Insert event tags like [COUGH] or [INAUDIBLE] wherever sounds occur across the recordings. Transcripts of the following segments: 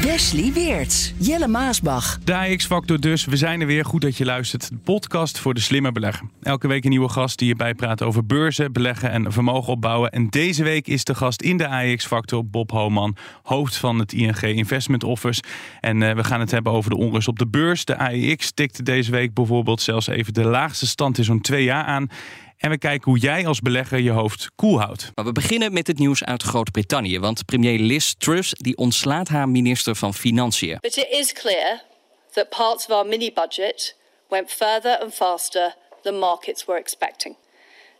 Wesley Weerts, Jelle Maasbach. De AX-factor dus. We zijn er weer. Goed dat je luistert. De podcast voor de slimme belegger. Elke week een nieuwe gast die je bijpraat over beurzen, beleggen en vermogen opbouwen. En deze week is de gast in de AX-factor Bob Homan, hoofd van het ING Investment Office. En uh, we gaan het hebben over de onrust op de beurs. De AEX tikte deze week bijvoorbeeld zelfs even de laagste stand in zo'n twee jaar aan. En we kijken hoe jij als belegger je hoofd koel houdt. Maar we beginnen met het nieuws uit Groot-Brittannië. Want premier Liz Truss die ontslaat haar minister van Financiën. But it is clear that parts of our mini-budget went further and faster than markets were expecting.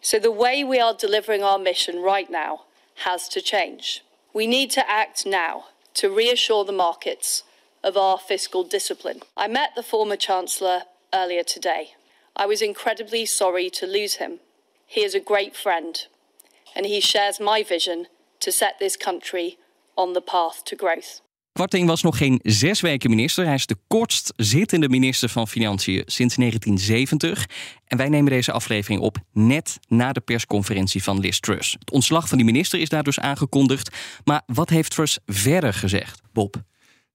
So the way we are delivering our mission right now has to change. We need to act now to reassure the markets of our fiscal discipline. I met the former Chancellor earlier today. I was incredibly sorry to lose him. He is a great friend, and he shares my vision to set this country on the path to was nog geen zes weken minister. Hij is de kortst zittende minister van Financiën sinds 1970. En wij nemen deze aflevering op net na de persconferentie van Liz Truss. Het ontslag van die minister is daar dus aangekondigd. Maar wat heeft Truss verder gezegd, Bob?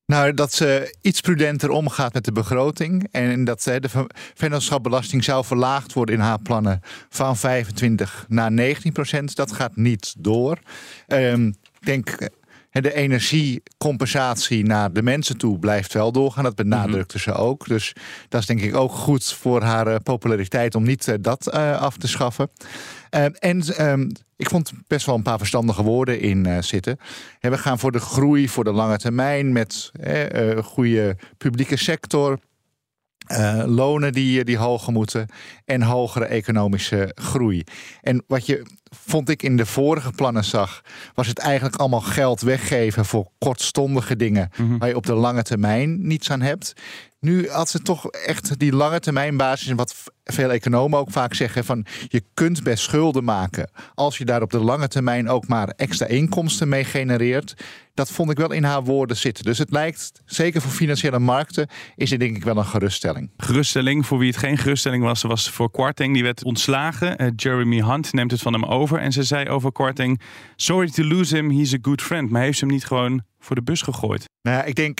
Nou, dat ze iets prudenter omgaat met de begroting. En dat de vennootschapbelasting zou verlaagd worden in haar plannen van 25 naar 19 procent. Dat gaat niet door. Um, ik denk de energiecompensatie naar de mensen toe blijft wel doorgaan. Dat benadrukte ze ook. Dus dat is denk ik ook goed voor haar eh, populariteit om niet eh, dat uh, af te schaffen. Ehm, en um, ik vond best wel een paar verstandige woorden in zitten. En we gaan voor de groei, voor de lange termijn, met goede publieke sector. Uh, lonen die, die hoger moeten en hogere economische groei. En wat je, vond ik, in de vorige plannen zag, was het eigenlijk allemaal geld weggeven voor kortstondige dingen mm -hmm. waar je op de lange termijn niets aan hebt. Nu had ze toch echt die lange termijn basis en wat veel economen ook vaak zeggen van je kunt best schulden maken als je daar op de lange termijn ook maar extra inkomsten mee genereert. Dat vond ik wel in haar woorden zitten. Dus het lijkt, zeker voor financiële markten, is het denk ik wel een geruststelling. Geruststelling, voor wie het geen geruststelling was, was voor Kwarting. Die werd ontslagen. Uh, Jeremy Hunt neemt het van hem over. En ze zei over Kwarting, sorry to lose him, he's a good friend. Maar heeft ze hem niet gewoon voor de bus gegooid? Nou ja, ik denk,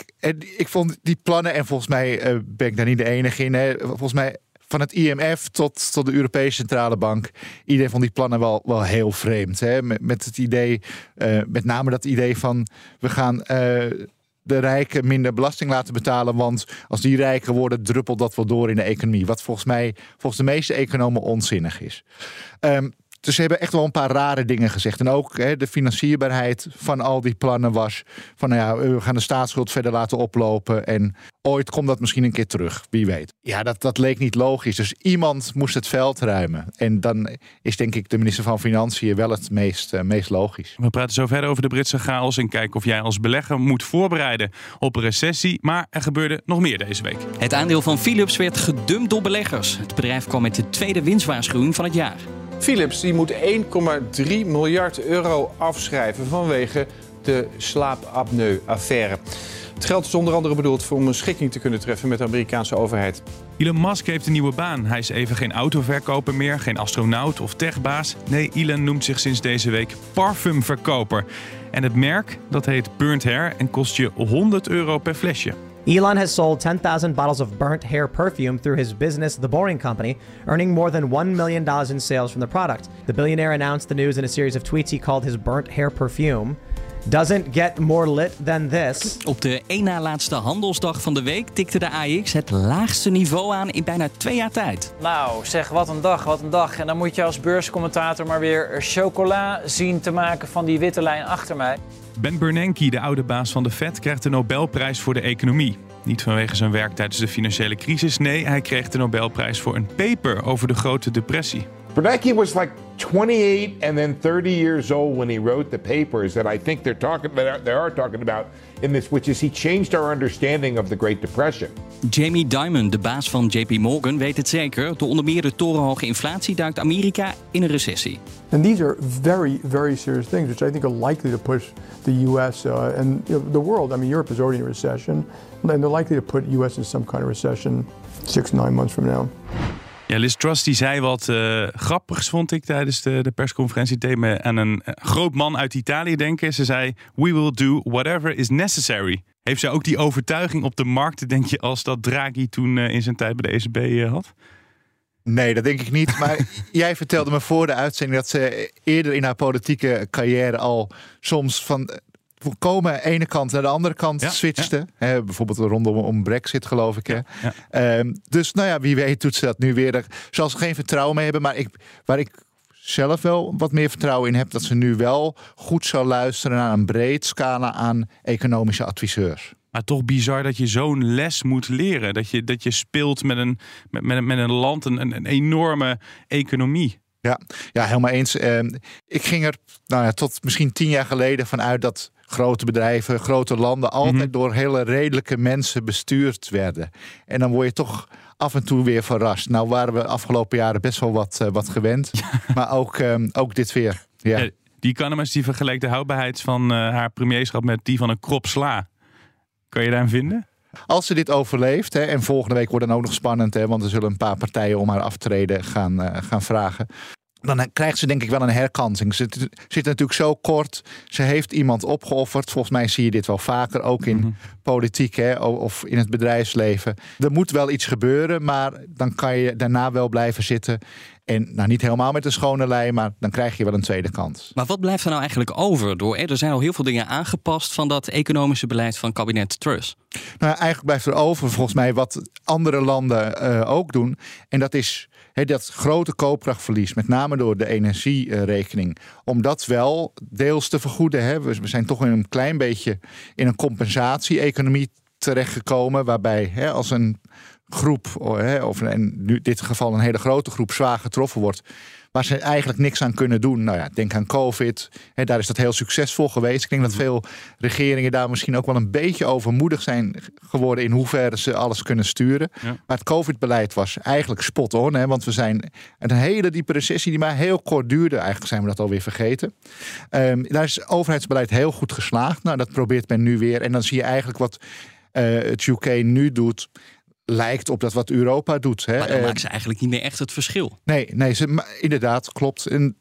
ik vond die plannen, en volgens mij uh, ben ik daar niet de enige in. Hè. Volgens mij van het IMF tot, tot de Europese Centrale Bank. Iedereen vond die plannen wel, wel heel vreemd. Hè? Met, met het idee, uh, met name dat idee van we gaan uh, de rijken minder belasting laten betalen. Want als die rijker worden, druppelt dat wel door in de economie. Wat volgens mij, volgens de meeste economen onzinnig is. Um, dus ze hebben echt wel een paar rare dingen gezegd. En ook hè, de financierbaarheid van al die plannen was van nou ja, we gaan de staatsschuld verder laten oplopen. En ooit komt dat misschien een keer terug, wie weet. Ja, dat, dat leek niet logisch. Dus iemand moest het veld ruimen. En dan is denk ik de minister van Financiën wel het meest, uh, meest logisch. We praten zo verder over de Britse chaos en kijken of jij als belegger moet voorbereiden op een recessie. Maar er gebeurde nog meer deze week. Het aandeel van Philips werd gedumpt door beleggers. Het bedrijf kwam met de tweede winstwaarschuwing van het jaar. Philips die moet 1,3 miljard euro afschrijven vanwege de slaapapneu-affaire. Het geld is onder andere bedoeld voor om een schikking te kunnen treffen met de Amerikaanse overheid. Elon Musk heeft een nieuwe baan. Hij is even geen autoverkoper meer, geen astronaut of techbaas. Nee, Elon noemt zich sinds deze week parfumverkoper. En het merk, dat heet Burnt Hair en kost je 100 euro per flesje. Elon has sold 10,000 bottles of burnt hair perfume through his business, The Boring Company, earning more than $1 million in sales from the product. The billionaire announced the news in a series of tweets he called his burnt hair perfume. Doesn't get more lit than this. Op de één na laatste handelsdag van de week tikte de AX het laagste niveau aan in bijna twee jaar tijd. Nou, zeg wat een dag, wat een dag. En dan moet je als beurscommentator maar weer chocola zien te maken van die witte lijn achter mij. Ben Bernanke, de oude baas van de Fed, krijgt de Nobelprijs voor de economie. Niet vanwege zijn werk tijdens de financiële crisis. Nee, hij kreeg de Nobelprijs voor een paper over de Grote Depressie. Bernanke was like 28 and then 30 years old when he wrote the papers that I think they're talking they are talking about in this, which is he changed our understanding of the Great Depression. Jamie Dimon, de baas van JP Morgan, weet het zeker. Door onder meer de torenhoge inflatie duikt Amerika in een recessie. And these are very, very serious things, which I think are likely to push the U.S. Uh, and you know, the world. I mean, Europe is already in a recession, and they're likely to put U.S. in some kind of recession six, nine months from now. Ja, Liz Truss die zei wat uh, grappigs, vond ik tijdens de, de persconferentie. Deed me aan een groot man uit Italië denken. Ze zei: We will do whatever is necessary. Heeft zij ook die overtuiging op de markt, denk je, als dat Draghi toen uh, in zijn tijd bij de ECB uh, had? Nee, dat denk ik niet. Maar [LAUGHS] jij vertelde me voor de uitzending dat ze eerder in haar politieke carrière al soms van volkomen ene kant naar de andere kant ja, switchte. Ja. bijvoorbeeld rondom om Brexit, geloof ik. Hè? Ja, um, dus nou ja, wie weet doet ze dat nu weer. Daar zal ze geen vertrouwen mee hebben. Maar ik, waar ik zelf wel wat meer vertrouwen in heb, dat ze nu wel goed zal luisteren naar een breed scala aan economische adviseurs. Maar toch bizar dat je zo'n les moet leren. Dat je, dat je speelt met een, met, met, met een land, een, een enorme economie. Ja, ja helemaal eens. Uh, ik ging er nou ja, tot misschien tien jaar geleden vanuit dat grote bedrijven, grote landen altijd mm -hmm. door hele redelijke mensen bestuurd werden. En dan word je toch af en toe weer verrast. Nou waren we afgelopen jaren best wel wat, uh, wat gewend. [LAUGHS] maar ook, um, ook dit weer. Ja. ja die Economist die vergeleek de houdbaarheid van uh, haar premierschap met die van een krop sla. Kan je daarin vinden? Als ze dit overleeft, hè, en volgende week wordt dan ook nog spannend, hè, want er zullen een paar partijen om haar aftreden gaan, uh, gaan vragen dan krijgt ze denk ik wel een herkansing. Ze zit natuurlijk zo kort. Ze heeft iemand opgeofferd. Volgens mij zie je dit wel vaker, ook in mm-hmm. politiek hè, of in het bedrijfsleven. Er moet wel iets gebeuren, maar dan kan je daarna wel blijven zitten. En nou, niet helemaal met een schone lei, maar dan krijg je wel een tweede kans. Maar wat blijft er nou eigenlijk over? Door, er zijn al heel veel dingen aangepast van dat economische beleid van kabinet Truss. Nou, eigenlijk blijft er over volgens mij wat andere landen uh, ook doen. En dat is dat grote koopkrachtverlies, met name door de energierekening, om dat wel deels te vergoeden. Hè. We zijn toch in een klein beetje in een compensatie-economie terechtgekomen, waarbij hè, als een groep, of in dit geval een hele grote groep, zwaar getroffen wordt, waar ze eigenlijk niks aan kunnen doen. Nou ja, denk aan COVID. Daar is dat heel succesvol geweest. Ik denk dat veel regeringen daar misschien ook wel een beetje overmoedig zijn geworden in hoeverre ze alles kunnen sturen. Maar het COVID-beleid was eigenlijk spot on. Hè, want we zijn een hele diepe recessie die maar heel kort duurde. Eigenlijk zijn we dat alweer vergeten. Um, daar is overheidsbeleid heel goed geslaagd. Nou, dat probeert men nu weer. En dan zie je eigenlijk wat uh, het UK nu doet lijkt op dat wat Europa doet. Hè. Maar dan maken ze eigenlijk niet meer echt het verschil. Nee, nee ze, inderdaad, klopt. En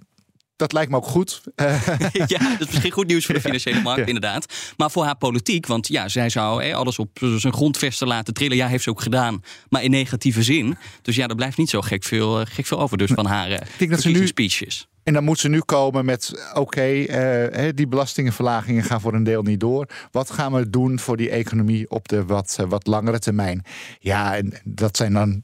dat lijkt me ook goed. [LAUGHS] ja, dat is misschien goed nieuws voor de financiële markt, ja. inderdaad. Maar voor haar politiek, want ja, zij zou hè, alles op zijn grondvesten laten trillen. Ja, heeft ze ook gedaan, maar in negatieve zin. Dus ja, er blijft niet zo gek veel, gek veel over dus van haar Ik denk dat ze nu speeches. En dan moet ze nu komen met: oké, okay, uh, die belastingenverlagingen gaan voor een deel niet door. Wat gaan we doen voor die economie op de wat, wat langere termijn? Ja, en dat zijn dan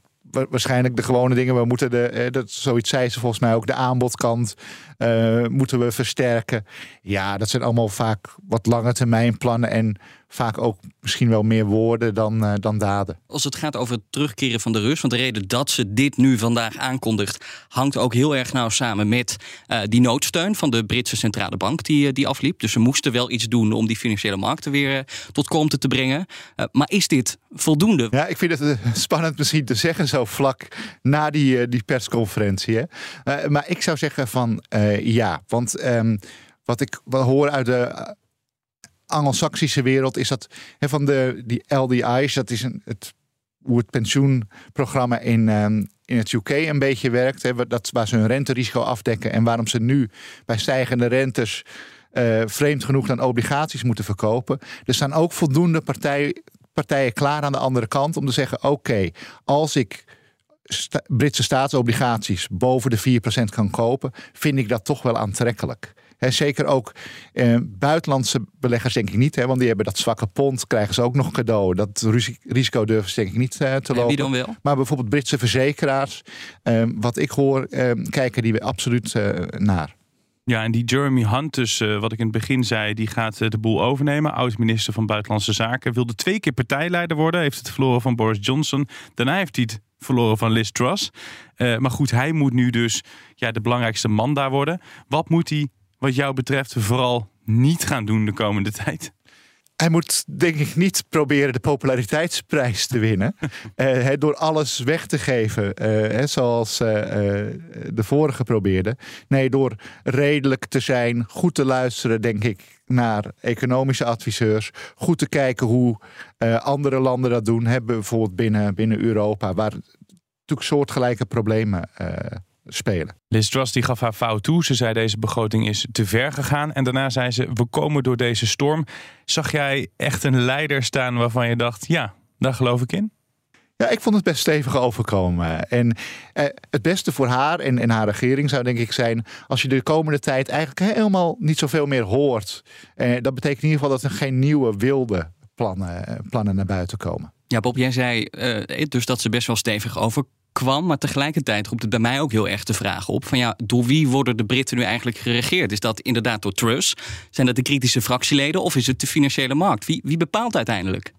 waarschijnlijk de gewone dingen. We moeten de, dat, zoiets zei ze volgens mij ook, de aanbodkant uh, moeten we versterken. Ja, dat zijn allemaal vaak wat lange termijn plannen en vaak ook misschien wel meer woorden dan, uh, dan daden. Als het gaat over het terugkeren van de rust, want de reden dat ze dit nu vandaag aankondigt, hangt ook heel erg nauw samen met uh, die noodsteun van de Britse centrale bank die, die afliep. Dus ze moesten wel iets doen om die financiële markten weer tot kalmte te brengen. maar is dit voldoende? Ja, ik vind het spannend misschien te zeggen zo vlak na die, die persconferentie. Hè? maar ik zou zeggen van ja, want um, wat ik hoor uit de Anglo-Saxische wereld is dat van de die LDI's, dat is een, het, hoe het pensioenprogramma in, um, in het UK een beetje werkt. He, dat, waar ze hun renterisico afdekken en waarom ze nu bij stijgende rentes uh, vreemd genoeg dan obligaties moeten verkopen. Er staan ook voldoende partij, partijen klaar aan de andere kant om te zeggen: oké, als ik Britse staatsobligaties boven de 4% kan kopen, vind ik dat toch wel aantrekkelijk. He, zeker ook eh, buitenlandse beleggers denk ik niet, hè, want die hebben dat zwakke pond, krijgen ze ook nog cadeau. Dat risico durven ze denk ik niet uh, te lopen. wie dan wel? Maar bijvoorbeeld Britse verzekeraars, eh, wat ik hoor, eh, kijken die we absoluut eh, naar. Ja, en die Jeremy Hunt, dus uh, wat ik in het begin zei, die gaat uh, de boel overnemen. Oud-minister van Buitenlandse Zaken. Wilde twee keer partijleider worden. Heeft het verloren van Boris Johnson. Daarna heeft hij het verloren van Liz Truss. Uh, maar goed, hij moet nu dus ja, de belangrijkste man daar worden. Wat moet hij, wat jou betreft, vooral niet gaan doen de komende tijd? Hij moet denk ik niet proberen de populariteitsprijs te winnen. [LAUGHS] uh, door alles weg te geven, uh, zoals uh, de vorige probeerde. Nee, door redelijk te zijn, goed te luisteren, denk ik, naar economische adviseurs. Goed te kijken hoe andere landen dat doen. Hebben bijvoorbeeld binnen, binnen Europa, waar natuurlijk soortgelijke problemen spelen. Liz Truss die gaf haar fout toe. Ze zei deze begroting is te ver gegaan. En daarna zei ze, we komen door deze storm. Zag jij echt een leider staan waarvan je dacht, ja, daar geloof ik in? Ja, ik vond het best stevig overkomen. En eh, het beste voor haar en, en haar regering zou denk ik zijn... als je de komende tijd eigenlijk helemaal niet zoveel meer hoort. Eh, dat betekent in ieder geval dat er geen nieuwe wilde plannen, plannen naar buiten komen. Ja, Bob, jij zei uh, dus dat ze best wel stevig over kwam. Maar tegelijkertijd roept het bij mij ook heel erg de vraag op: van ja, door wie worden de Britten nu eigenlijk geregeerd? Is dat inderdaad door Truss? Zijn dat de kritische fractieleden of is het de financiële markt? Wie, wie bepaalt uiteindelijk?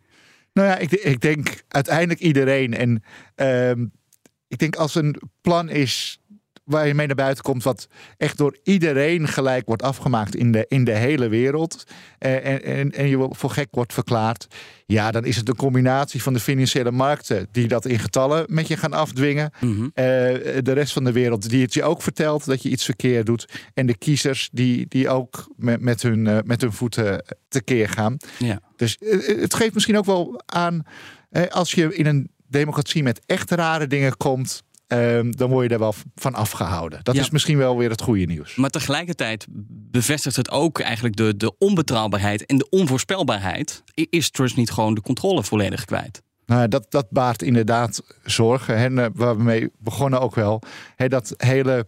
Nou ja, ik, ik denk uiteindelijk iedereen. En uh, ik denk als een plan is waar je mee naar buiten komt, wat echt door iedereen gelijk wordt afgemaakt in de, in de hele wereld. Eh, en, en, en je voor gek wordt verklaard. Ja, dan is het een combinatie van de financiële markten die dat in getallen met je gaan afdwingen. Mhm. Eh, de rest van de wereld die het je ook vertelt dat je iets verkeerd doet. En de kiezers die, die ook met, met, hun, uh, met hun voeten tekeer gaan. Ja. Dus het geeft misschien ook wel aan als je in een democratie met echt rare dingen komt. Ehm, dan word je daar wel van afgehouden. Dat is misschien wel weer het goede nieuws. Maar tegelijkertijd bevestigt het ook eigenlijk de, de onbetrouwbaarheid en de onvoorspelbaarheid. Is Trust niet gewoon de controle volledig kwijt? Nou, dat, dat baart inderdaad zorgen. En uh, waar we mee begonnen ook wel. dat hele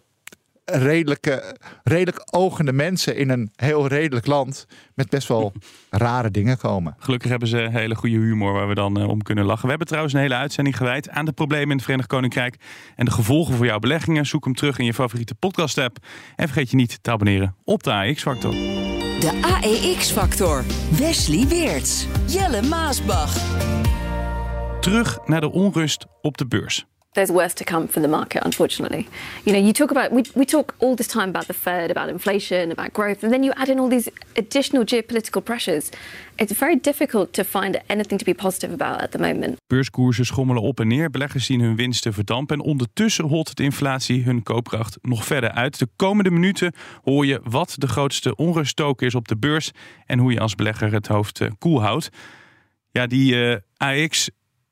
redelijke, redelijk ogende mensen in een heel redelijk land met best wel [LAUGHS] rare dingen komen. Gelukkig hebben ze hele goede humor waar we dan uh, om kunnen lachen. We hebben trouwens een hele uitzending gewijd aan de problemen in het Verenigd Koninkrijk en de gevolgen voor jouw beleggingen. Zoek hem terug in je favoriete podcast app en vergeet je niet te abonneren op de AX Factor. De AEX Factor. Wesley Weerts. Jelle Maasbach. Terug naar de onrust op de beurs. There's worse to come for the market, unfortunately. You know, you talk about, we, we talk all this time about the Fed, about inflation, about growth, and then you add in all these additional geopolitical pressures. It's very difficult to find anything to be positive about at the moment. Beurskoersen schommelen op en neer, beleggers zien hun winsten verdampen en ondertussen holt de inflatie hun koopkracht nog verder uit. De komende minuten hoor je wat de grootste onruststoker is op de beurs en hoe je als belegger het hoofd uh, koel houdt. Ja, die uh, eh, AX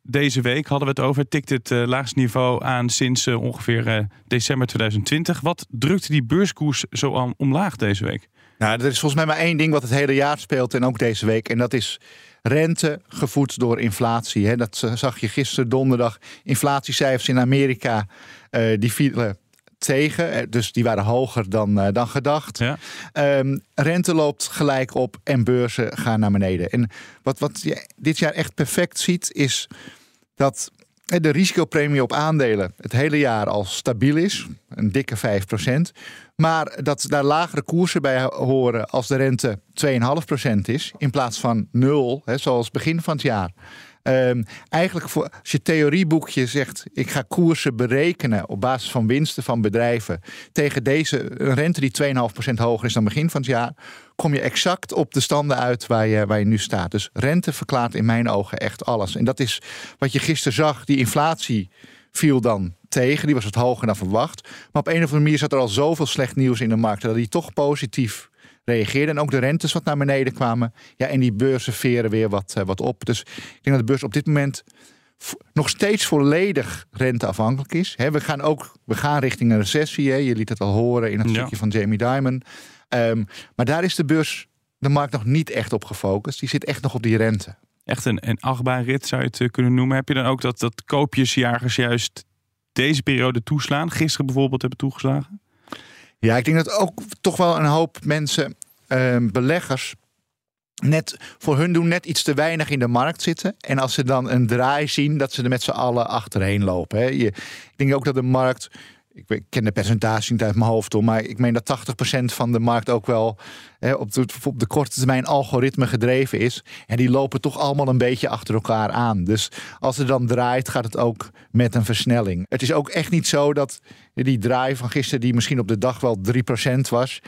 deze week hadden we het over. Tikt het uh, laagste niveau aan sinds uh, ongeveer uh, december 2020. Wat drukt die beurskoers zo aan omlaag deze week? Nou, er is volgens mij maar één ding wat het hele jaar speelt en ook deze week. En dat is rente gevoed door inflatie. Hè. Dat zag je gisteren donderdag. Inflatiecijfers in Amerika die vielen tegen. Dus die waren hoger dan, dan gedacht. Ja. Um, rente loopt gelijk op en beurzen gaan naar beneden. En wat, wat je dit jaar echt perfect ziet, is dat de risicopremie op aandelen het hele jaar al stabiel is, een dikke 5%. Maar dat daar lagere koersen bij horen als de rente 2,5% is, in plaats van 0, hè, zoals begin van het jaar. Um, eigenlijk voor, als je theorieboekje zegt, ik ga koersen berekenen op basis van winsten van bedrijven tegen deze rente die 2,5% hoger is dan begin van het jaar, kom je exact op de standen uit waar je, waar je nu staat. Dus rente verklaart in mijn ogen echt alles. En dat is wat je gisteren zag, die inflatie viel dan tegen. Die was het hoger dan verwacht. Maar op een of andere manier zat er al zoveel slecht nieuws in de markt dat die toch positief reageerde. En ook de rentes wat naar beneden kwamen. Ja, en die beurzen veren weer wat, uh, wat op. Dus ik denk dat de beurs op dit moment nog steeds volledig renteafhankelijk is. He, we gaan ook we gaan richting een recessie. He. Je liet het al horen in het stukje van Jamie Dimon. Um, maar daar is de beurs, de markt nog niet echt op gefocust. Die zit echt nog op die rente. Echt een, een achtbaanrit zou je het eh, kunnen noemen. Heb je dan ook dat, dat koopjesjagers juist deze periode toeslaan? Gisteren bijvoorbeeld hebben toegeslagen? Ja, ik denk dat ook toch wel een hoop mensen, uh, beleggers, net voor hun doen net iets te weinig in de markt zitten. En als ze dan een draai zien, dat ze er met z'n allen achterheen lopen. Hè. Je, ik denk ook dat de markt ik ken de percentage niet uit mijn hoofd om, maar ik meen dat 80% van de markt ook wel hè, op, de, op de korte termijn algoritme gedreven is. En die lopen toch allemaal een beetje achter elkaar aan. Dus als het dan draait, gaat het ook met een versnelling. Het is ook echt niet zo dat die draai van gisteren, die misschien op de dag wel 3% was.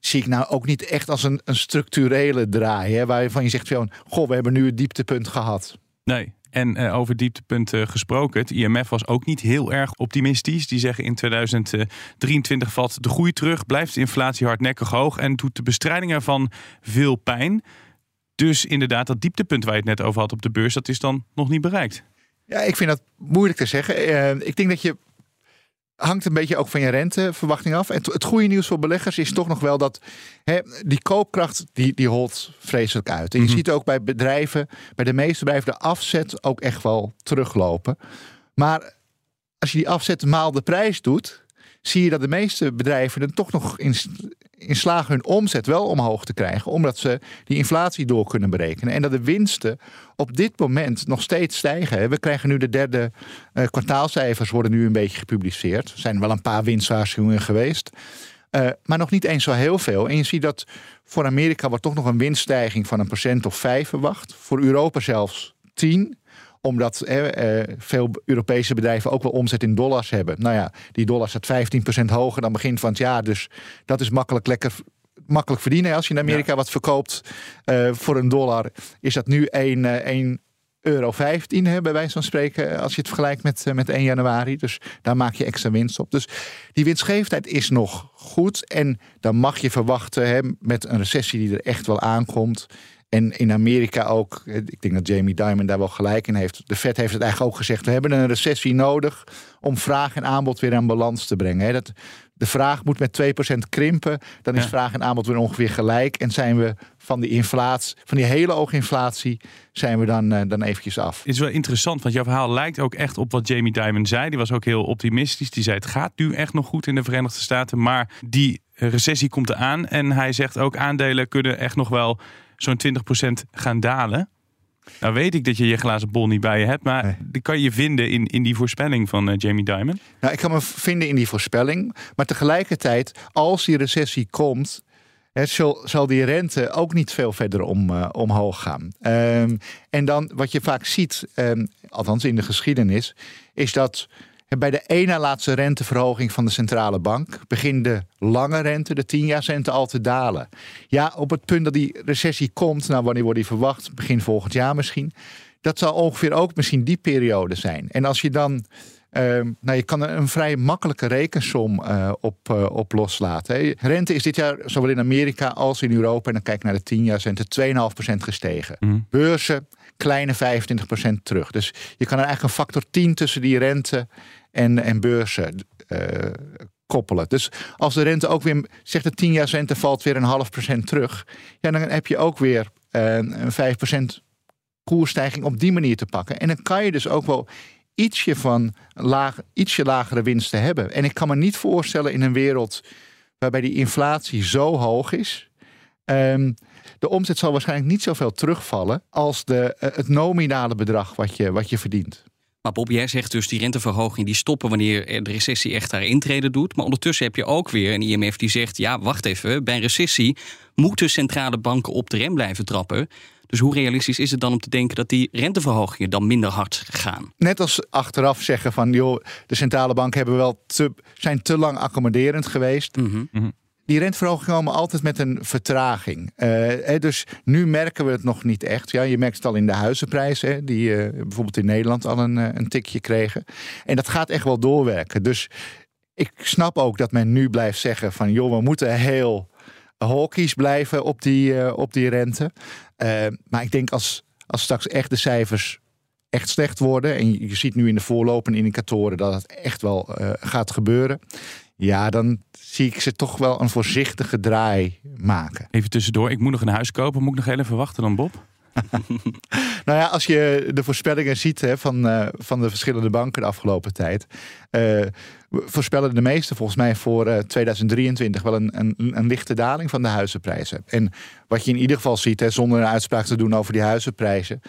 Zie ik nou ook niet echt als een, een structurele draai. Hè, waarvan je zegt van, goh, we hebben nu het dieptepunt gehad. Nee, en uh, over dieptepunten gesproken. Het IMF was ook niet heel erg optimistisch. Die zeggen in 2023 valt de groei terug, blijft de inflatie hardnekkig hoog en doet de bestrijding ervan veel pijn. Dus inderdaad, dat dieptepunt waar je het net over had op de beurs, dat is dan nog niet bereikt. Ja, ik vind dat moeilijk te zeggen. Uh, ik denk dat je hangt een beetje ook van je renteverwachting af. En het goede nieuws voor beleggers is toch nog wel dat hè, die koopkracht die, die holt vreselijk uit. En je mm -hmm. ziet ook bij bedrijven, bij de meeste bedrijven, de afzet ook echt wel teruglopen. Maar als je die afzet maal de prijs doet, zie je dat de meeste bedrijven er toch nog in, in slagen hun omzet wel omhoog te krijgen, omdat ze die inflatie door kunnen berekenen. En dat de winsten op dit moment nog steeds stijgen. We krijgen nu de derde uh, kwartaalcijfers, worden nu een beetje gepubliceerd. Er zijn wel een paar winstwaarschuwingen geweest. Uh, maar nog niet eens zo heel veel. En je ziet dat voor Amerika wordt toch nog een winststijging van een procent of vijf verwacht. Voor Europa zelfs tien omdat eh, veel Europese bedrijven ook wel omzet in dollars hebben. Nou ja, die dollar staat 15% hoger dan begin van het jaar. Dus dat is makkelijk lekker makkelijk verdienen. Als je in Amerika ja. wat verkoopt uh, voor een dollar, is dat nu 1, uh, 1 euro 15, hè, bij wijze van spreken, als je het vergelijkt met, met 1 januari. Dus daar maak je extra winst op. Dus die winstgevendheid is nog goed. En dan mag je verwachten hè, met een recessie die er echt wel aankomt. En in Amerika ook, ik denk dat Jamie Dimon daar wel gelijk in heeft. De Fed heeft het eigenlijk ook gezegd. We hebben een recessie nodig om vraag en aanbod weer aan balans te brengen. Dat, de vraag moet met 2% krimpen. Dan is ja. vraag en aanbod weer ongeveer gelijk. En zijn we van die inflatie, van die hele hoge inflatie, zijn we dan, uh, dan eventjes af. Het is wel interessant, want jouw verhaal lijkt ook echt op wat Jamie Dimon zei. Die was ook heel optimistisch. Die zei het gaat nu echt nog goed in de Verenigde Staten. Maar die recessie komt eraan. En hij zegt ook aandelen kunnen echt nog wel zo'n 20% gaan dalen. Nou weet ik dat je je glazen bol niet bij je hebt, maar nee. die kan je vinden in, in die voorspelling van uh, Jamie Dimon. Nou, ik kan me vinden in die voorspelling, maar tegelijkertijd, als die recessie komt, hè, zal, zal die rente ook niet veel verder om, uh, omhoog gaan. Um, en dan wat je vaak ziet, um, althans in de geschiedenis, is dat bij de ene laatste renteverhoging van de centrale bank begint de lange rente, de 10 rente, al te dalen. Ja, op het punt dat die recessie komt, nou wanneer wordt die verwacht? Begin volgend jaar misschien. Dat zal ongeveer ook misschien die periode zijn. En als je dan Uh, nou, je kan er een vrij makkelijke rekensom uh, op, uh, op loslaten. Hè. Rente is dit jaar zowel in Amerika als in Europa, en dan kijk ik naar de 10 jaar rente, 2,5% gestegen. Mm. Beurzen, kleine 25% terug. Dus je kan er eigenlijk een factor 10 tussen die rente en, en beurzen uh, koppelen. Dus als de rente ook weer, zegt de 10 jaar rente valt weer een half procent terug, ja, dan heb je ook weer uh, een 5 procent koersstijging op die manier te pakken. En dan kan je dus ook wel ietsje van laag, ietsje lagere winsten hebben. En ik kan me niet voorstellen in een wereld waarbij die inflatie zo hoog is. Um, de omzet zal waarschijnlijk niet zoveel terugvallen als de, uh, het nominale bedrag wat je, wat je verdient. Maar Bob, jij zegt dus die renteverhoging die stoppen wanneer de recessie echt haar intrede doet. Maar ondertussen heb je ook weer een IMF die zegt: ja, wacht even, bij een recessie moeten centrale banken op de rem blijven trappen. Dus hoe realistisch is het dan om te denken dat die renteverhogingen dan minder hard gaan? Net als achteraf zeggen van joh, de centrale banken hebben wel te, zijn te lang accommoderend geweest. Mm -hmm. Die renteverhogingen komen altijd met een vertraging. Uh, dus nu merken we het nog niet echt. Ja, je merkt het al in de huizenprijzen, die uh, bijvoorbeeld in Nederland al een, een tikje kregen. En dat gaat echt wel doorwerken. Dus ik snap ook dat men nu blijft zeggen van joh, we moeten heel hawkish blijven op die, op die rente. maar ik denk als, als straks echt de cijfers echt slecht worden. En je ziet nu in de voorlopende indicatoren dat het echt wel gaat gebeuren. Ja, dan zie ik ze toch wel een voorzichtige draai maken. Even tussendoor, ik moet nog een huis kopen. Moet ik nog even wachten dan, Bob? [LAUGHS] nou ja, als je de voorspellingen ziet hè, van, uh, van de verschillende banken de afgelopen tijd. Uh, voorspellen de meeste volgens mij voor uh, 2023 wel een, een, een, lichte daling van de huizenprijzen. En wat je in ieder geval ziet, hè, zonder een uitspraak te doen over die huizenprijzen,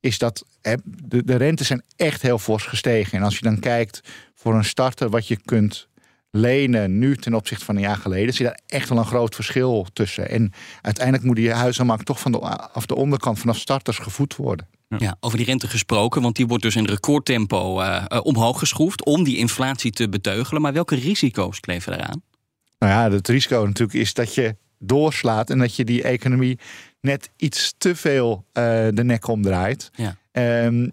is dat hè, de, de rentes zijn echt heel fors gestegen. En als je dan kijkt voor een starter wat je kunt lenen nu ten opzichte van een jaar geleden, zie je daar echt wel een groot verschil tussen. En uiteindelijk moet die huizenmarkt toch van de, af de onderkant vanaf starters gevoed worden. Ja, over die rente gesproken, want die wordt dus in recordtempo uh, omhoog geschroefd om die inflatie te beteugelen. Maar welke risico's kleven eraan? Nou ja, het risico natuurlijk is dat je doorslaat en dat je die economie net iets te veel uh, de nek omdraait. Ja. Um,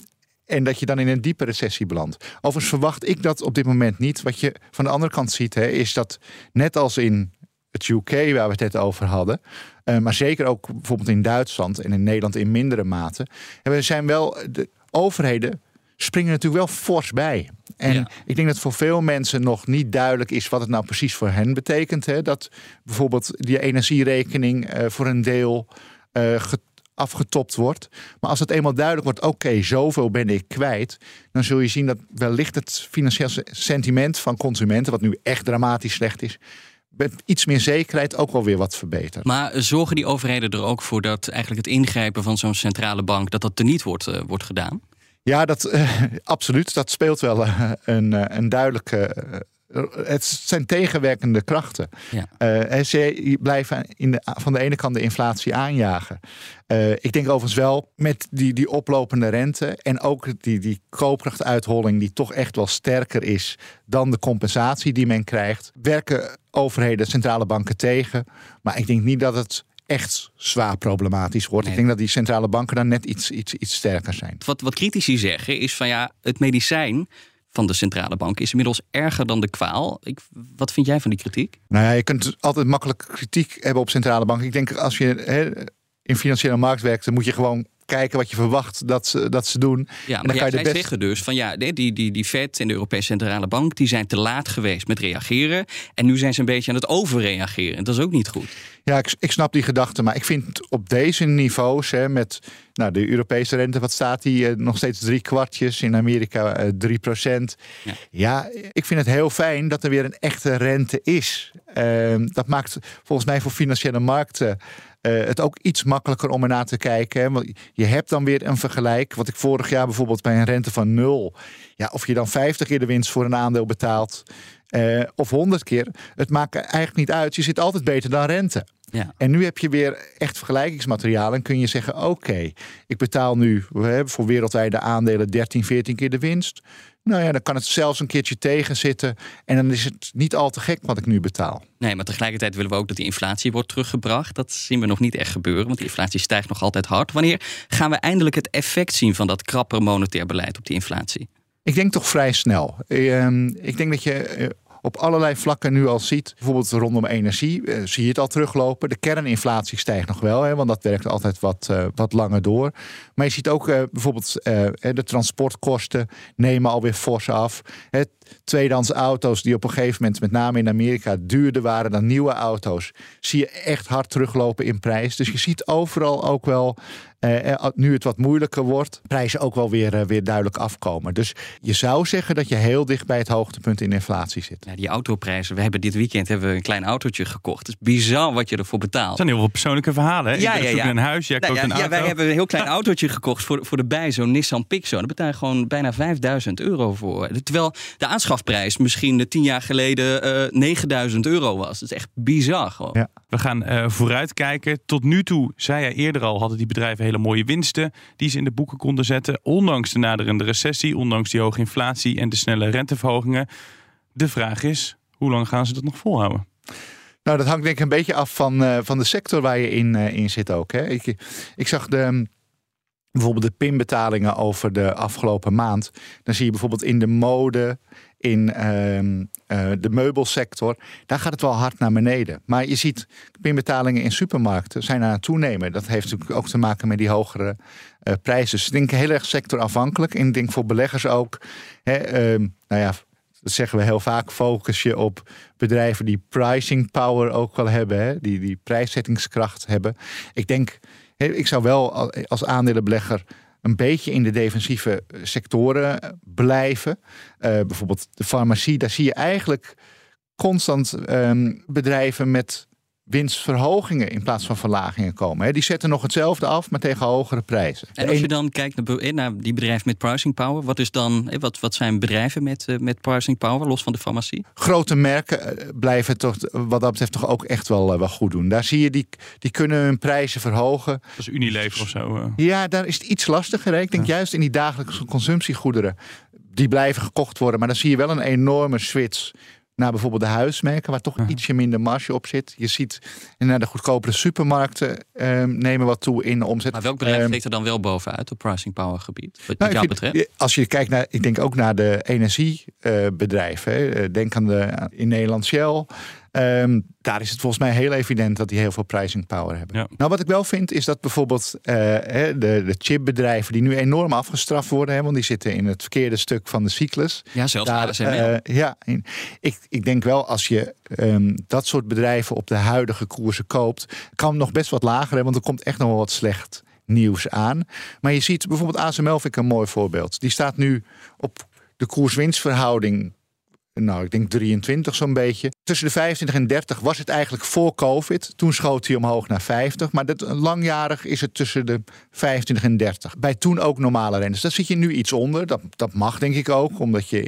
en dat je dan in een diepe recessie belandt. Overigens verwacht ik dat op dit moment niet. Wat je van de andere kant ziet, hè, is dat net als in het UK, waar we het net over hadden, uh, maar zeker ook bijvoorbeeld in Duitsland en in Nederland in mindere mate, we zijn wel de overheden springen natuurlijk wel fors bij. En ja. ik denk dat voor veel mensen nog niet duidelijk is wat het nou precies voor hen betekent. Hè? Dat bijvoorbeeld die energierekening uh, voor een deel uh, afgetopt wordt. Maar als het eenmaal duidelijk wordt, oké, zoveel ben ik kwijt, dan zul je zien dat wellicht het financieel sentiment van consumenten, wat nu echt dramatisch slecht is, met iets meer zekerheid ook wel weer wat verbetert. Maar zorgen die overheden er ook voor dat eigenlijk het ingrijpen van zo'n centrale bank, dat dat teniet wordt, uh, wordt gedaan? Ja, dat, uh, [LAUGHS] absoluut. Dat speelt wel uh, een, een duidelijke het zijn tegenwerkende krachten. Ja. Uh, ze blijven in de, van de ene kant de inflatie aanjagen. Uh, ik denk overigens wel met die, die oplopende rente en ook die, die koopkrachtuitholling die toch echt wel sterker is dan de compensatie die men krijgt, werken overheden, centrale banken tegen. Maar ik denk niet dat het echt zwaar problematisch wordt. Nee. Ik denk dat die centrale banken dan net iets, iets, iets sterker zijn. Wat, wat critici zeggen is van ja, het medicijn van de centrale bank is inmiddels erger dan de kwaal. Ik, wat vind jij van die kritiek? Nou ja, je kunt altijd makkelijk kritiek hebben op centrale banken. Ik denk als je in financiële markt werkt, dan moet je gewoon kijken wat je verwacht dat ze, dat ze doen. Ja, en maar dan kan je de best... zeggen dus van ja, die, die, die Fed en de Europese Centrale Bank die zijn te laat geweest met reageren. En nu zijn ze een beetje aan het overreageren. En dat is ook niet goed. Ja, ik, ik snap die gedachte, maar ik vind op deze niveaus, hè, met nou, de Europese rente, wat staat die? Eh, nog steeds drie kwartjes, in Amerika eh, drie procent. Ja. Ja, ik vind het heel fijn dat er weer een echte rente is. Ehm, dat maakt volgens mij voor financiële markten uh, het ook iets makkelijker om ernaar te kijken. Hè? Want je hebt dan weer een vergelijk. Wat ik vorig jaar bijvoorbeeld bij een rente van nul. Ja, of je dan 50 keer de winst voor een aandeel betaalt. Uh, of 100 keer. Het maakt eigenlijk niet uit. Je zit altijd beter dan rente. Ja. En nu heb je weer echt vergelijkingsmateriaal. En kun je zeggen: Oké, okay, ik betaal nu we hebben voor wereldwijde aandelen 13, 14 keer de winst. Nou ja, dan kan het zelfs een keertje tegenzitten. En dan is het niet al te gek wat ik nu betaal. Nee, maar tegelijkertijd willen we ook dat die inflatie wordt teruggebracht. Dat zien we nog niet echt gebeuren, want die inflatie stijgt nog altijd hard. Wanneer gaan we eindelijk het effect zien van dat krapper monetair beleid op die inflatie? Ik denk toch vrij snel. Uh, ik denk dat je uh, op allerlei vlakken nu al ziet. Bijvoorbeeld rondom energie uh, zie je het al teruglopen. De kerninflatie stijgt nog wel, hè, want dat werkt altijd wat, uh, wat langer door. Maar je ziet ook uh, bijvoorbeeld de transportkosten nemen alweer fors af. Het tweedehands auto's die op een gegeven moment, met name in Amerika, duurder waren dan nieuwe auto's, zie je echt hard teruglopen in prijs. Dus je ziet overal ook wel uh, nu het wat moeilijker wordt, prijzen ook wel weer, uh, weer duidelijk afkomen. Dus je zou zeggen dat je heel dicht bij het hoogtepunt in inflatie zit. Ja, die autoprijzen. We hebben dit weekend hebben we een klein autootje gekocht. Het is bizar wat je ervoor betaalt. Het zijn heel veel persoonlijke verhalen. Hè? Ja, Ik ja, ja. een huis, jij nou, koopt ja, een ja, auto. wij hebben een heel klein [LAUGHS] autootje gekocht voor, voor de bij, zo'n Nissan Pixo. Daar betaal je gewoon bijna 5000 euro voor. Terwijl de aanschafprijs misschien tien jaar geleden uh, 9000 euro was. Dat is echt bizar gewoon. Ja. We gaan uh, vooruitkijken. Tot nu toe, zei hij eerder al, hadden die bedrijven hele mooie winsten die ze in de boeken konden zetten. Ondanks de naderende recessie, ondanks die hoge inflatie en de snelle renteverhogingen. De vraag is, hoe lang gaan ze dat nog volhouden? Nou, dat hangt denk ik een beetje af van, uh, van de sector waar je in, uh, in zit ook. Hè. Ik, ik zag de, bijvoorbeeld de pinbetalingen over de afgelopen maand. Dan zie je bijvoorbeeld in de mode, in uh, uh, de meubelsector, daar gaat het wel hard naar beneden. Maar je ziet pinbetalingen in supermarkten zijn aan het toenemen. Dat heeft natuurlijk ook te maken met die hogere uh, prijzen. Dus ik denk heel erg sectorafhankelijk. Ik denk voor beleggers ook. Hè, uh, nou ja, dat zeggen we heel vaak, focus je op bedrijven die pricing power ook wel hebben, hè? Die, die prijszettingskracht hebben. Ik denk, ik zou wel als aandelenbelegger een beetje in de defensieve sectoren blijven. Uh, bijvoorbeeld de farmacie, daar zie je eigenlijk constant um, bedrijven met winstverhogingen in plaats van verlagingen komen. Hè. Die zetten nog hetzelfde af, maar tegen hogere prijzen. En als je dan kijkt naar, eh, naar die bedrijven met pricing power, wat, is dan, eh, wat, wat zijn bedrijven met, eh, met pricing power, los van de farmacie? grote merken blijven toch wat dat betreft toch ook echt wel, wel goed doen. Daar zie je, die, die kunnen hun prijzen verhogen. Dat is Unilever of zo. eh. Ja, daar is het iets lastiger. Hè. Ik denk juist in die dagelijkse consumptiegoederen. Die blijven gekocht worden. Maar dan zie je wel een enorme switch naar bijvoorbeeld de huismerken, waar toch ietsje minder marge op zit. Je ziet naar de goedkopere supermarkten ehm, nemen wat toe in de omzet. Maar welk bedrijf Ehm, steekt er dan wel bovenuit op pricing power gebied? Wat nou, jou betreft? Als je kijkt naar, ik denk ook naar de energiebedrijven. hè. denk aan de in Nederland Shell. Ehm, daar is het volgens mij heel evident dat die heel veel pricing power hebben. Nou, wat ik wel vind is dat bijvoorbeeld eh, de, de chipbedrijven die nu enorm afgestraft worden, hè, want die zitten in het verkeerde stuk van de cyclus. Ja, zelfs Daar, eh, ja, in- ik, ik denk wel als je ehm, dat soort bedrijven op de huidige koersen koopt, kan het nog best wat lager, hè, want er komt echt nog wel wat slecht nieuws aan. Maar je ziet bijvoorbeeld ASML vind ik een mooi voorbeeld. Die staat nu op de koers-winstverhouding. Nou, ik denk 23 zo'n beetje. Tussen de 25 en 30 was het eigenlijk voor COVID. Toen schoot hij omhoog naar 50. Maar dat, langjarig is het tussen de 25 en 30. Bij toen ook normale rentes. Daar zit je nu iets onder. Dat, dat mag denk ik ook, omdat je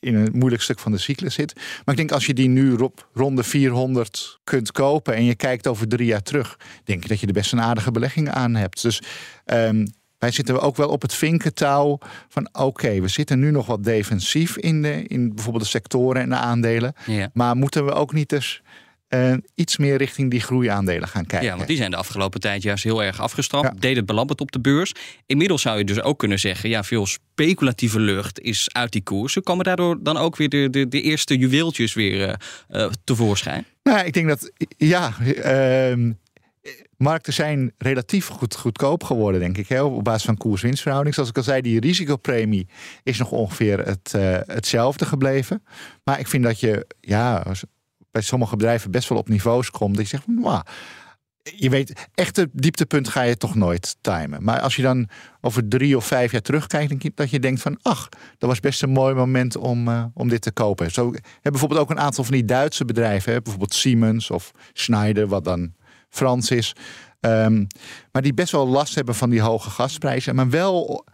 in, een moeilijk stuk van de cyclus zit. Maar ik denk als je die nu op ronde 400 kunt kopen en je kijkt over drie jaar terug, denk ik dat je er best een aardige belegging aan hebt. Dus ehm, wij zitten ook wel op het vinkentouw van oké, we zitten nu nog wat defensief in, de, in bijvoorbeeld de sectoren en de aandelen. Ja. Maar moeten we ook niet eens eh, iets meer richting die groeiaandelen gaan kijken? Ja, want die zijn de afgelopen tijd juist heel erg afgestraft. Deed het belabberd op de beurs. Inmiddels zou je dus ook kunnen zeggen... ja, veel speculatieve lucht is uit die koersen. Komen daardoor dan ook weer de, de, de eerste juweeltjes weer eh, eh, tevoorschijn? Nou, ik denk dat ja, ehm, markten zijn relatief goed, goedkoop geworden, denk ik. Hè, op basis van koers-winstverhouding. Zoals ik al zei, die risicopremie is nog ongeveer het, eh, hetzelfde gebleven. Maar ik vind dat je ja, bij sommige bedrijven best wel op niveaus komt. Dat je zegt, "Wauw, je weet, echte dieptepunt ga je toch nooit timen. Maar als je dan over drie of vijf jaar terugkijkt, ik dat je denkt van, ach, dat was best een mooi moment om, eh, om dit te kopen. Zo hebben bijvoorbeeld ook een aantal van die Duitse bedrijven, hè, bijvoorbeeld Siemens of Schneider, wat dan Frans is. Ehm, maar die best wel last hebben van die hoge gasprijzen, maar wel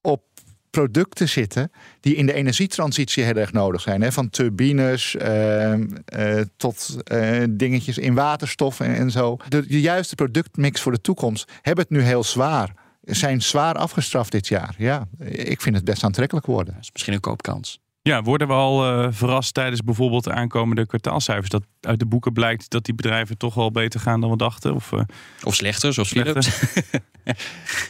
op producten zitten die in de energietransitie heel erg nodig zijn. Hè? Van turbines ehm, eh, tot eh, dingetjes in waterstof en, zo. De, de juiste productmix voor de toekomst hebben het nu heel zwaar. Zijn zwaar afgestraft dit jaar. Ja, ik vind het best aantrekkelijk worden. Dat is misschien een koopkans. Ja, worden we al eh, verrast tijdens bijvoorbeeld de aankomende kwartaalcijfers? Dat uit de boeken blijkt dat die bedrijven toch wel beter gaan dan we dachten? Of, eh, Of slechter, zoals slechter? Philips. [LAUGHS]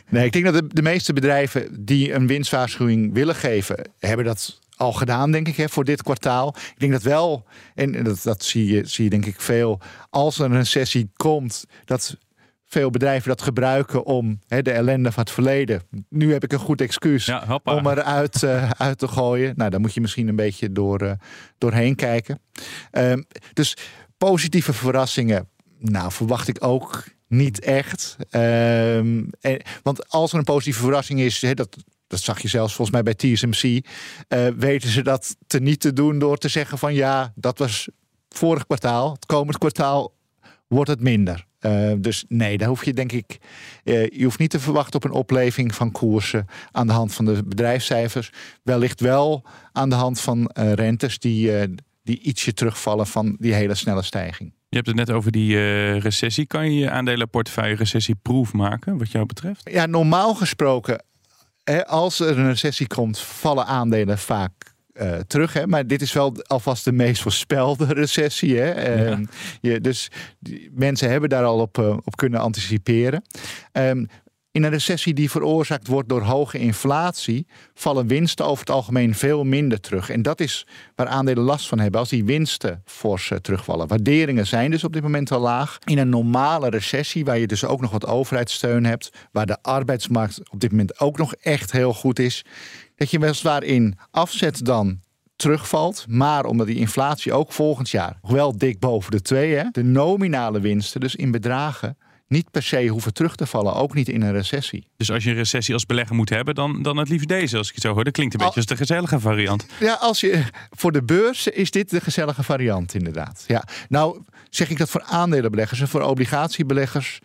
Nee, ik denk dat de, de meeste bedrijven die een winstwaarschuwing willen geven, hebben dat al gedaan, denk ik, hè, voor dit kwartaal. Ik denk dat wel, en dat, dat zie, je, zie je denk ik veel, als er een recessie komt, dat veel bedrijven dat gebruiken om hè, de ellende van het verleden. Nu heb ik een goed excuus om eruit eh, uit te gooien. Nou, daar moet je misschien een beetje door, eh, doorheen kijken. Ehm, dus positieve verrassingen, nou, verwacht ik ook niet echt. Ehm, en, want als er een positieve verrassing is, hè, dat, dat zag je zelfs volgens mij bij TSMC, eh, weten ze dat te niet te doen door te zeggen van ja, dat was vorig kwartaal. Het komend kwartaal wordt het minder. Uh, dus nee, daar hoef je denk ik. Uh, je hoeft niet te verwachten op een opleving van koersen aan de hand van de bedrijfscijfers. Wellicht wel aan de hand van uh, rentes die, die ietsje terugvallen van die hele snelle stijging. Je hebt het net over die recessie. Kan je je aandelenportefeuille recessieproof maken, wat jou betreft? Ja, normaal gesproken, hè, als er een recessie komt, vallen aandelen vaak uh, terug. Hè? Maar dit is wel alvast de meest voorspelde [LAUGHS] recessie. Hè? Ja. Um, je, dus die, mensen hebben daar al op, uh, op kunnen anticiperen. Um, in een recessie die veroorzaakt wordt door hoge inflatie, vallen winsten over het algemeen veel minder terug. En dat is waar aandelen last van hebben als die winsten fors uh, terugvallen. Waarderingen zijn dus op dit moment al laag. In een normale recessie, waar je dus ook nog wat overheidssteun hebt, waar de arbeidsmarkt op dit moment ook nog echt heel goed is, dat je weliswaar in afzet dan terugvalt. Maar omdat die inflatie ook volgend jaar nog wel dik boven de twee, hè, de nominale winsten, dus in bedragen, niet per se hoeven terug te vallen, ook niet in een recessie. Dus als je een recessie als belegger moet hebben, dan, dan het liefst deze, als ik het zo hoor. Dat klinkt een beetje als de gezellige variant. Ja, als je, voor de beurs is dit de gezellige variant, inderdaad. Ja. Nou, zeg ik dat voor aandelenbeleggers en voor obligatiebeleggers.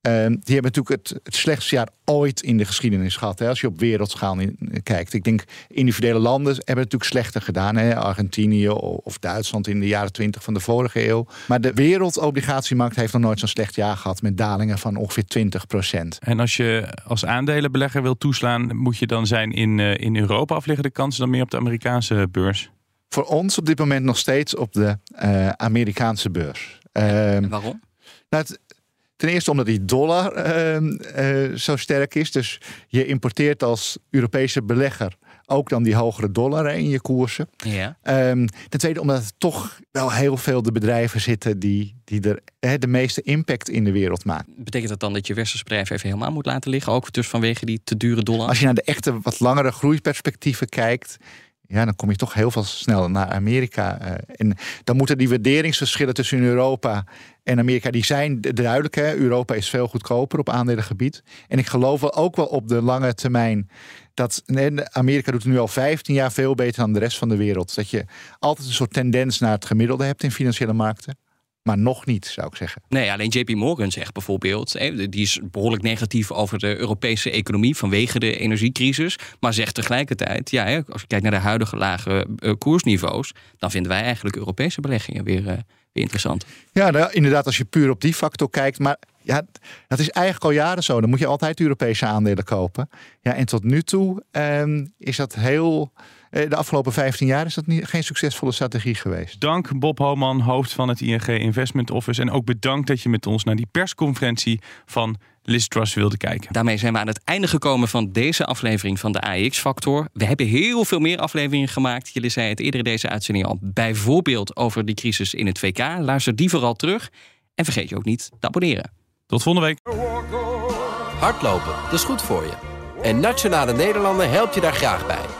Ehm, die hebben natuurlijk het, het slechtste jaar ooit in de geschiedenis gehad. Hè, als je op wereldschaal in, kijkt. Ik denk individuele landen hebben het natuurlijk slechter gedaan. Hè, Argentinië of Duitsland in de jaren 20 van de vorige eeuw. Maar de wereldobligatiemarkt heeft nog nooit zo'n slecht jaar gehad. Met dalingen van ongeveer 20 procent. En als je als aandelenbelegger wil toeslaan, moet je dan zijn in, uh, in Europa of liggen de kansen dan meer op de Amerikaanse beurs? Voor ons op dit moment nog steeds op de uh, Amerikaanse beurs. Uh, waarom? Nou, het, Ten eerste omdat die dollar uh, zo sterk is. Dus je importeert als Europese belegger ook dan die hogere dollar in je koersen. Ja. Um, ten tweede omdat er toch wel heel veel de bedrijven zitten die, die er hè, de meeste impact in de wereld maken. Betekent dat dan dat je westerse bedrijven even helemaal moet laten liggen? Ook dus vanwege die te dure dollar? Als je naar de echte wat langere groeiperspectieven kijkt ja, dan kom je toch heel veel sneller naar Amerika. Uh, en dan moeten die waarderingsverschillen tussen Europa en Amerika, die zijn duidelijk. Hè? Europa is veel goedkoper op aandelengebied. En ik geloof ook wel op de lange termijn dat Amerika doet nu al 15 jaar veel beter dan de rest van de wereld. Dat je altijd een soort tendens naar het gemiddelde hebt in financiële markten. Maar nog niet, zou ik zeggen. Nee, alleen JP Morgan zegt bijvoorbeeld, die is behoorlijk negatief over de Europese economie vanwege de energiecrisis. Maar zegt tegelijkertijd, ja, als je kijkt naar de huidige lage eh, koersniveaus, dan vinden wij eigenlijk Europese beleggingen weer, uh, weer interessant. Ja, nou, inderdaad, als je puur op die factor kijkt. Maar ja, dat is eigenlijk al jaren zo. Dan moet je altijd Europese aandelen kopen. Ja, en tot nu toe ehm, is dat heel eh, de afgelopen 15 jaar is dat niet, geen succesvolle strategie geweest. Dank Bob Homan, hoofd van het ING Investment Office. En ook bedankt dat je met ons naar die persconferentie van Liz Truss wilde kijken. Daarmee zijn we aan het einde gekomen van deze aflevering van de AX-factor. We hebben heel veel meer afleveringen gemaakt. Jullie zei het eerder deze uitzending al. Bijvoorbeeld over die crisis in het VK. Luister die vooral terug. En vergeet je ook niet te abonneren. Tot volgende week. Hardlopen, dat is goed voor je. En Nationale Nederlanden helpt je daar graag bij.